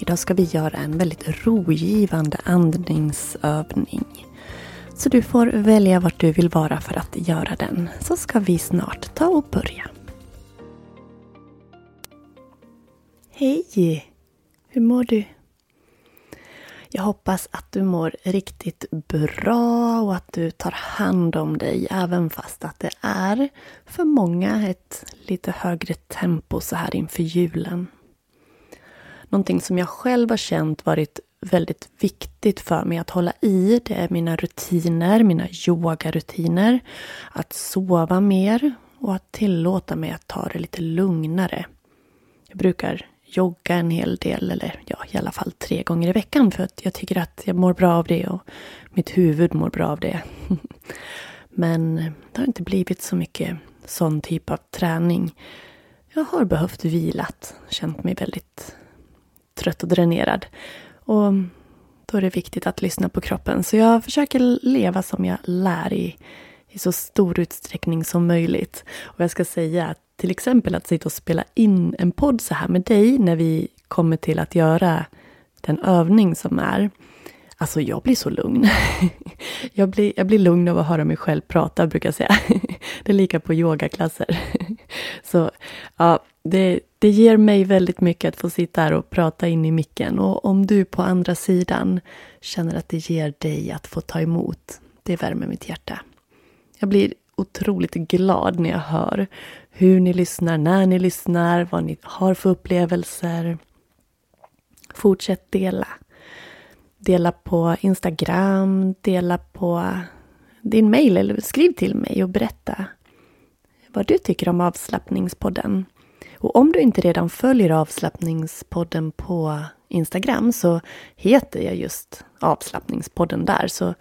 Idag ska vi göra en väldigt rogivande andningsövning. Så du får välja vart du vill vara för att göra den. Så ska vi snart ta och börja. Hej! Hur mår du? Jag hoppas att du mår riktigt bra och att du tar hand om dig även fast att det är för många ett lite högre tempo så här inför julen. Någonting som jag själv har känt varit väldigt viktigt för mig att hålla i, det är mina rutiner, mina yogarutiner. Att sova mer och att tillåta mig att ta det lite lugnare. Jag brukar jogga en hel del, eller ja, i alla fall tre gånger i veckan för att jag tycker att jag mår bra av det och mitt huvud mår bra av det. Men det har inte blivit så mycket sån typ av träning. Jag har behövt vilat, känt mig väldigt trött och dränerad. Och då är det viktigt att lyssna på kroppen. Så jag försöker leva som jag lär i, i så stor utsträckning som möjligt. Och jag ska säga att till exempel att sitta och spela in en podd så här med dig när vi kommer till att göra den övning som är. Alltså jag blir så lugn. Jag blir, jag blir lugn av att höra mig själv prata, brukar jag säga. Det är lika på yogaklasser. Så ja, det, det ger mig väldigt mycket att få sitta här och prata in i micken. Och om du på andra sidan känner att det ger dig att få ta emot, det värmer mitt hjärta. Jag blir otroligt glad när jag hör hur ni lyssnar, när ni lyssnar, vad ni har för upplevelser. Fortsätt dela. Dela på Instagram, dela på din mail eller skriv till mig och berätta vad du tycker om avslappningspodden. Och om du inte redan följer avslappningspodden på Instagram så heter jag just avslappningspodden där så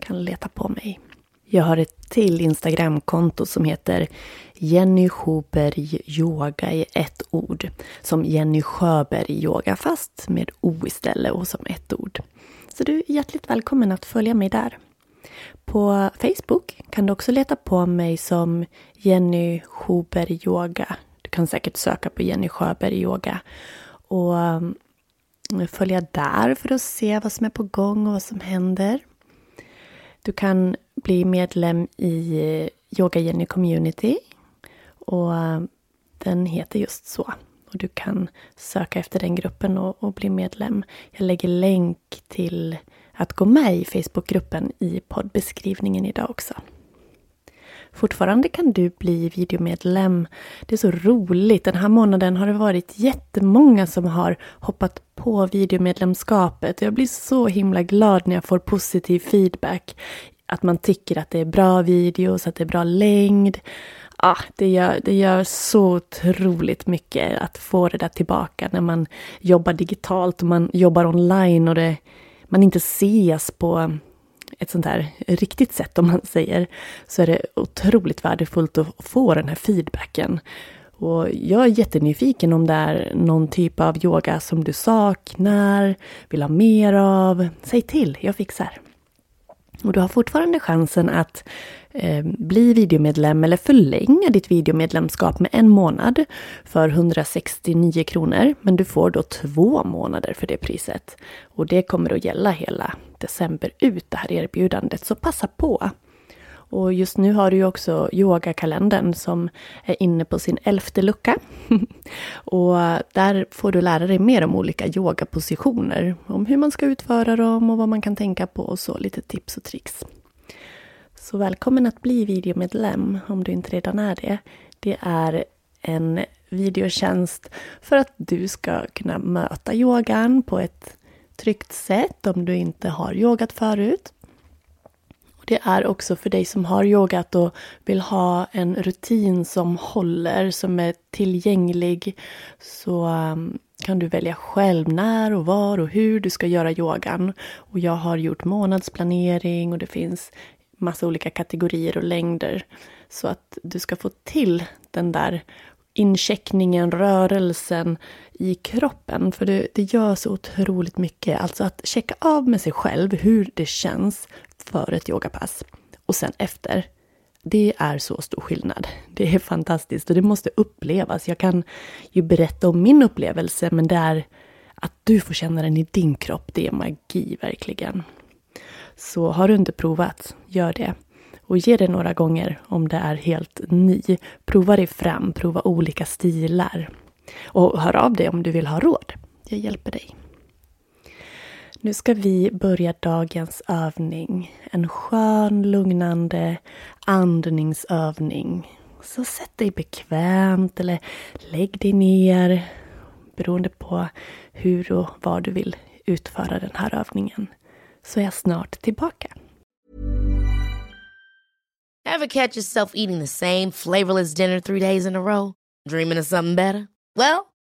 kan leta på mig. Jag har ett till Instagramkonto som heter Jenny Sjöberg Yoga i ett ord. Som Jenny Sjöberg Yoga fast med O istället och som ett ord. Så du är hjärtligt välkommen att följa mig där. På Facebook kan du också leta på mig som Jenny Sjöberg Yoga. Du kan säkert söka på Jenny Sjöberg Yoga. Och mm, följa där för att se vad som är på gång och vad som händer. Du kan bli medlem i eh, Yoga Jenny Community. Och mm, den heter just så. Och du kan söka efter den gruppen och, och bli medlem. Jag lägger länk till att gå med i Facebookgruppen i poddbeskrivningen idag också. Fortfarande kan du bli videomedlem. Det är så roligt. Den här månaden har det varit jättemånga som har hoppat på videomedlemskapet. Jag blir så himla glad när jag får positiv feedback. Att man tycker att det är bra videos, att det är bra längd. Ah, det, gör, det gör så otroligt mycket att få det där tillbaka när man jobbar digitalt och man jobbar online och det, man inte ses på ett sånt här riktigt sätt om man säger, så är det otroligt värdefullt att få den här feedbacken. Och jag är jättenyfiken om det är någon typ av yoga som du saknar, vill ha mer av. Säg till, jag fixar. Och du har fortfarande chansen att eh, bli videomedlem eller förlänga ditt videomedlemskap med en månad för 169 kronor. Men du får då två månader för det priset. Och det kommer att gälla hela december ut, det här erbjudandet. Så passa på! Och just nu har du ju också yogakalendern som är inne på sin elfte lucka. och där får du lära dig mer om olika yogapositioner. Om hur man ska utföra dem och vad man kan tänka på och så lite tips och tricks. Så välkommen att bli videomedlem om du inte redan är det. Det är en videotjänst för att du ska kunna möta yogan på ett tryggt sätt om du inte har yogat förut. Det är också för dig som har yogat och vill ha en rutin som håller, som är tillgänglig. Så um, kan du välja själv när och var och hur du ska göra yogan. Och jag har gjort månadsplanering och det finns massa olika kategorier och längder. Så att du ska få till den där incheckningen, rörelsen i kroppen. För det, det gör så otroligt mycket. Alltså att checka av med sig själv hur det känns före ett yogapass och sen efter. Det är så stor skillnad. Det är fantastiskt och det måste upplevas. Jag kan ju berätta om min upplevelse, men det är att du får känna den i din kropp, det är magi verkligen. Så har du inte provat, gör det. Och ge det några gånger om det är helt ny. Prova dig fram, prova olika stilar. Och hör av dig om du vill ha råd. Jag hjälper dig. Nu ska vi börja dagens övning. En skön, lugnande andningsövning. Så sätt dig bekvämt eller lägg dig ner beroende på hur och var du vill utföra den här övningen. Så är jag snart tillbaka. Have catch yourself eating the same flavorless dinner three days in a row? Dreaming of something better? Well,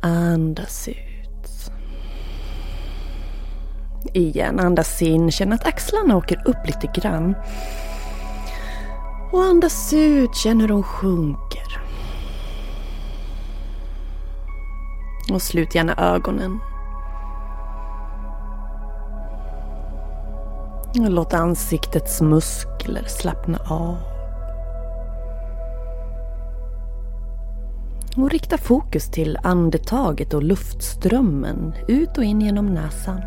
Andas ut. Igen, andas in. Känn att axlarna åker upp lite grann. Och andas ut, känn hur de sjunker. Och slut gärna ögonen. Och låt ansiktets muskler slappna av. Och rikta fokus till andetaget och luftströmmen ut och in genom näsan.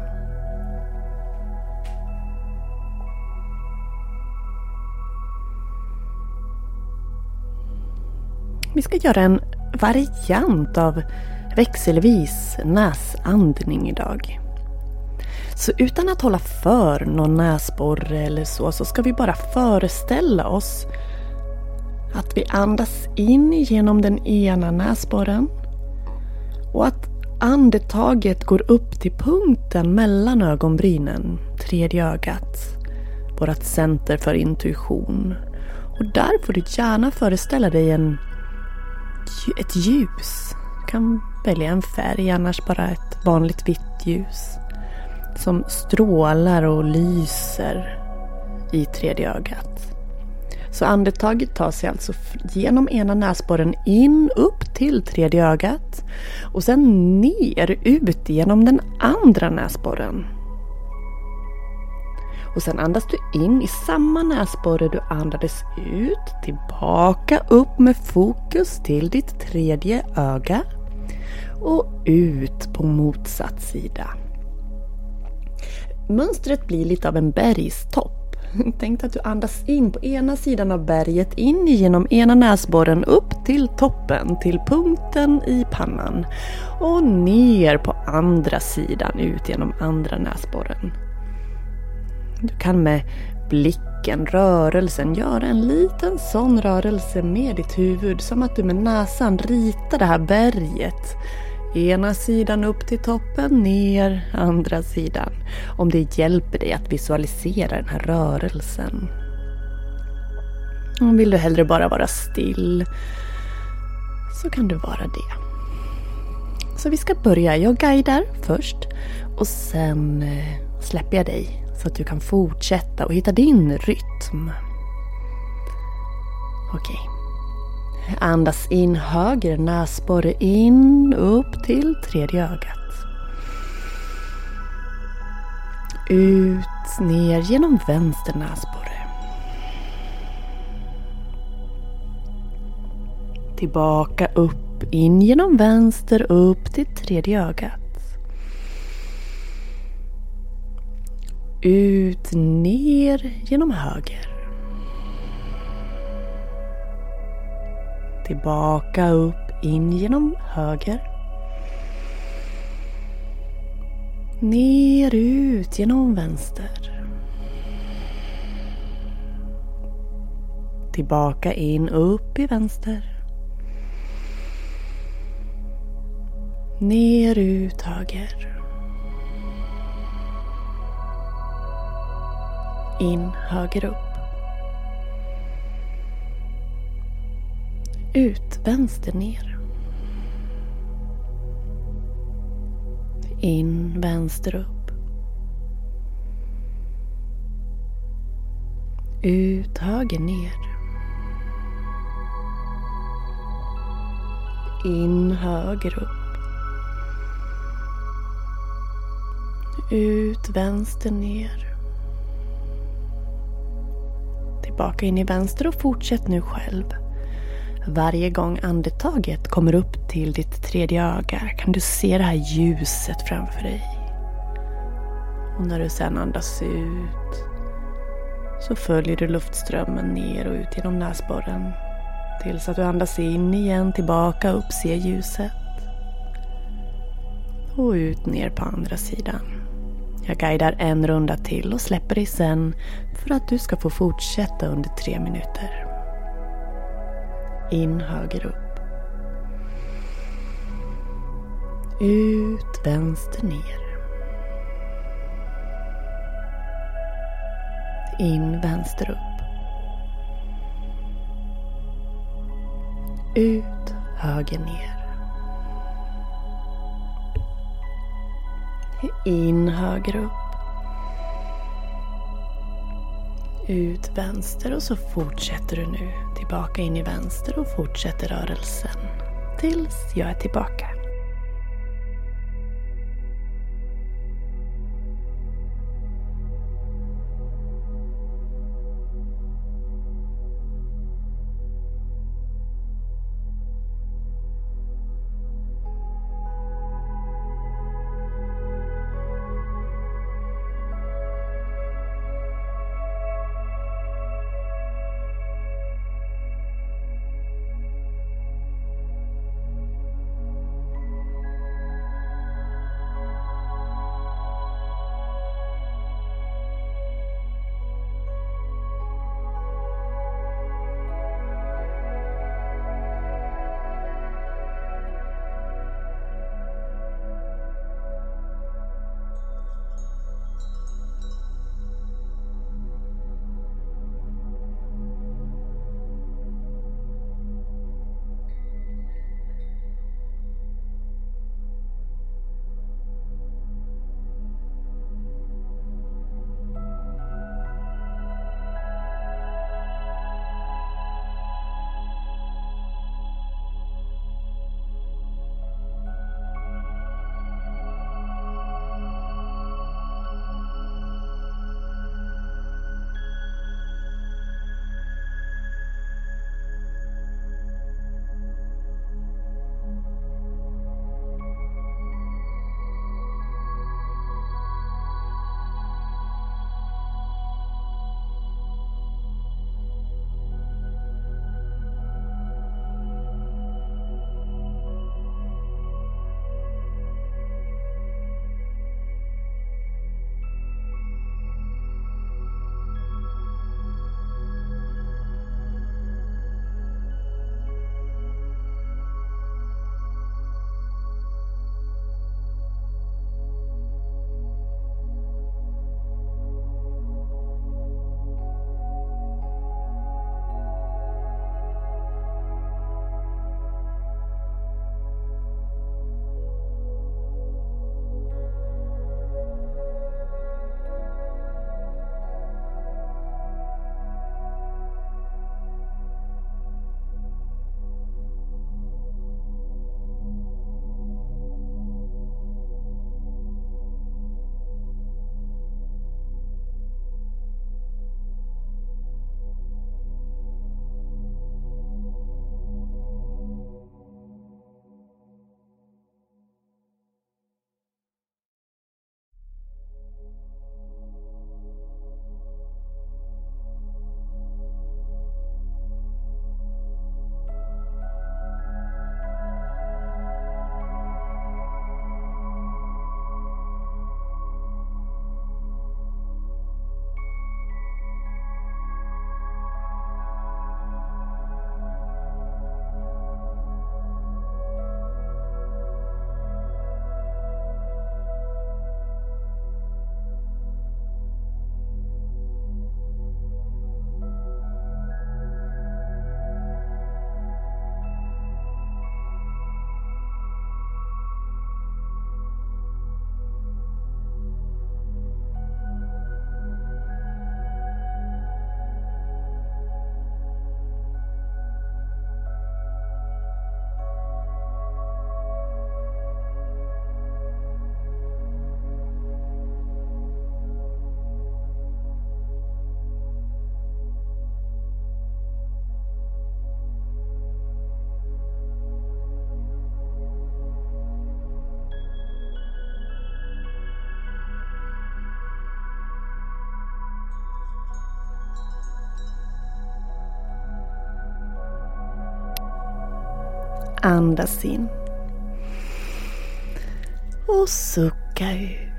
Vi ska göra en variant av växelvis näsandning idag. Så utan att hålla för någon näsborre eller så, så ska vi bara föreställa oss att vi andas in genom den ena näsborren och att andetaget går upp till punkten mellan ögonbrynen, tredje ögat, vårt center för intuition. Och där får du gärna föreställa dig en, ett ljus. Du kan välja en färg, annars bara ett vanligt vitt ljus. Som strålar och lyser i tredje ögat. Så andetaget tar sig alltså genom ena näsborren in upp till tredje ögat och sen ner ut genom den andra näsborren. Och sen andas du in i samma näsborre du andades ut, tillbaka upp med fokus till ditt tredje öga och ut på motsatt sida. Mönstret blir lite av en bergstopp Tänk att du andas in på ena sidan av berget, in genom ena näsborren, upp till toppen, till punkten i pannan. Och ner på andra sidan, ut genom andra näsborren. Du kan med blicken, rörelsen, göra en liten sån rörelse med ditt huvud. Som att du med näsan ritar det här berget. Ena sidan upp till toppen, ner andra sidan. Om det hjälper dig att visualisera den här rörelsen. Vill du hellre bara vara still så kan du vara det. Så vi ska börja. Jag guidar först och sen eh, släpper jag dig så att du kan fortsätta och hitta din rytm. Okej. Andas in höger näsborre in upp till tredje ögat. Ut, ner genom vänster näsborre. Tillbaka upp, in genom vänster, upp till tredje ögat. Ut, ner genom höger. Tillbaka upp, in genom höger. Ner, ut genom vänster. Tillbaka in, upp i vänster. Ner, ut, höger. In, höger, upp. Ut, vänster, ner. In, vänster, upp. Ut, höger, ner. In, höger, upp. Ut, vänster, ner. Tillbaka in i vänster och fortsätt nu själv. Varje gång andetaget kommer upp till ditt tredje öga kan du se det här ljuset framför dig. Och när du sedan andas ut så följer du luftströmmen ner och ut genom näsborren tills att du andas in igen, tillbaka, upp, se ljuset. Och ut ner på andra sidan. Jag guidar en runda till och släpper dig sen för att du ska få fortsätta under tre minuter. In höger upp. Ut vänster ner. In vänster upp. Ut höger ner. In höger upp. Ut vänster och så fortsätter du nu tillbaka in i vänster och fortsätter rörelsen tills jag är tillbaka. Andas in. Och sucka ut.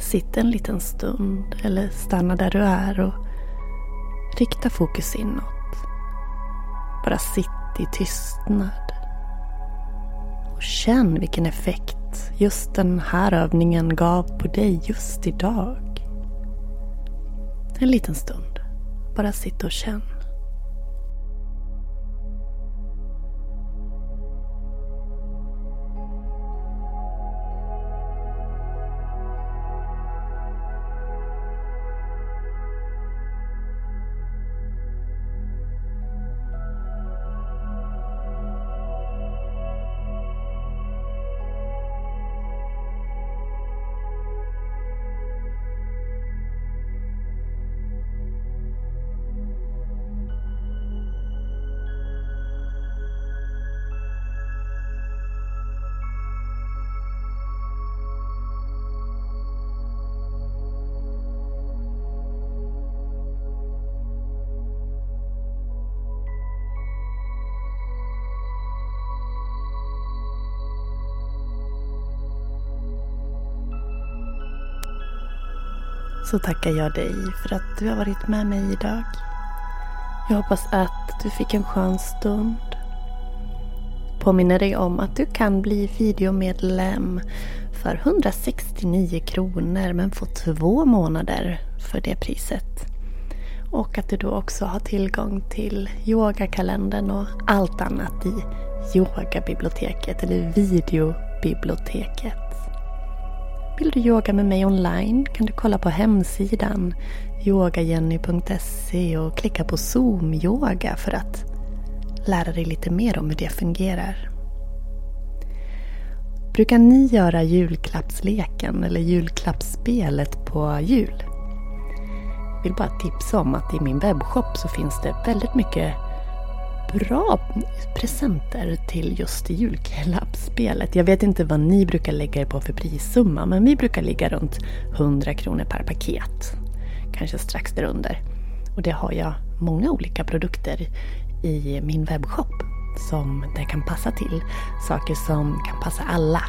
Sitt en liten stund eller stanna där du är och rikta fokus inåt. Bara sitt i tystnad. Och känn vilken effekt just den här övningen gav på dig just idag. En liten stund. Bara sitt och känn. Så tackar jag dig för att du har varit med mig idag. Jag hoppas att du fick en skön stund. Påminner dig om att du kan bli videomedlem för 169 kronor men få två månader för det priset. Och att du då också har tillgång till yogakalendern och allt annat i yogabiblioteket eller videobiblioteket. Vill du yoga med mig online kan du kolla på hemsidan yogajenny.se och klicka på Zoom-yoga för att lära dig lite mer om hur det fungerar. Brukar ni göra julklappsleken eller julklappsspelet på jul? Jag vill bara tipsa om att i min webbshop så finns det väldigt mycket bra presenter till just julklappsspelet. Jag vet inte vad ni brukar lägga er på för prissumma men vi brukar ligga runt 100 kronor per paket. Kanske strax därunder. Och det har jag många olika produkter i min webbshop som det kan passa till. Saker som kan passa alla.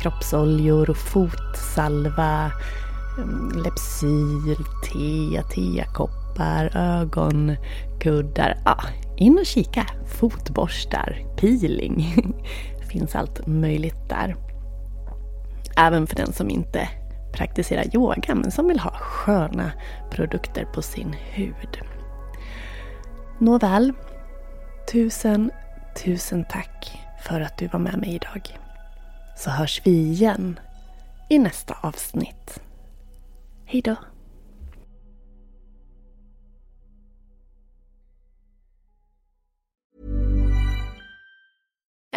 Kroppsoljor och fotsalva, mm, Lepsyl, te, teakoppar, ögonkuddar. Ah, in och kika. Fotborstar, peeling. finns allt möjligt där. Även för den som inte praktiserar yoga men som vill ha sköna produkter på sin hud. Nåväl, tusen, tusen tack för att du var med mig idag. Så hörs vi igen i nästa avsnitt. Hejdå!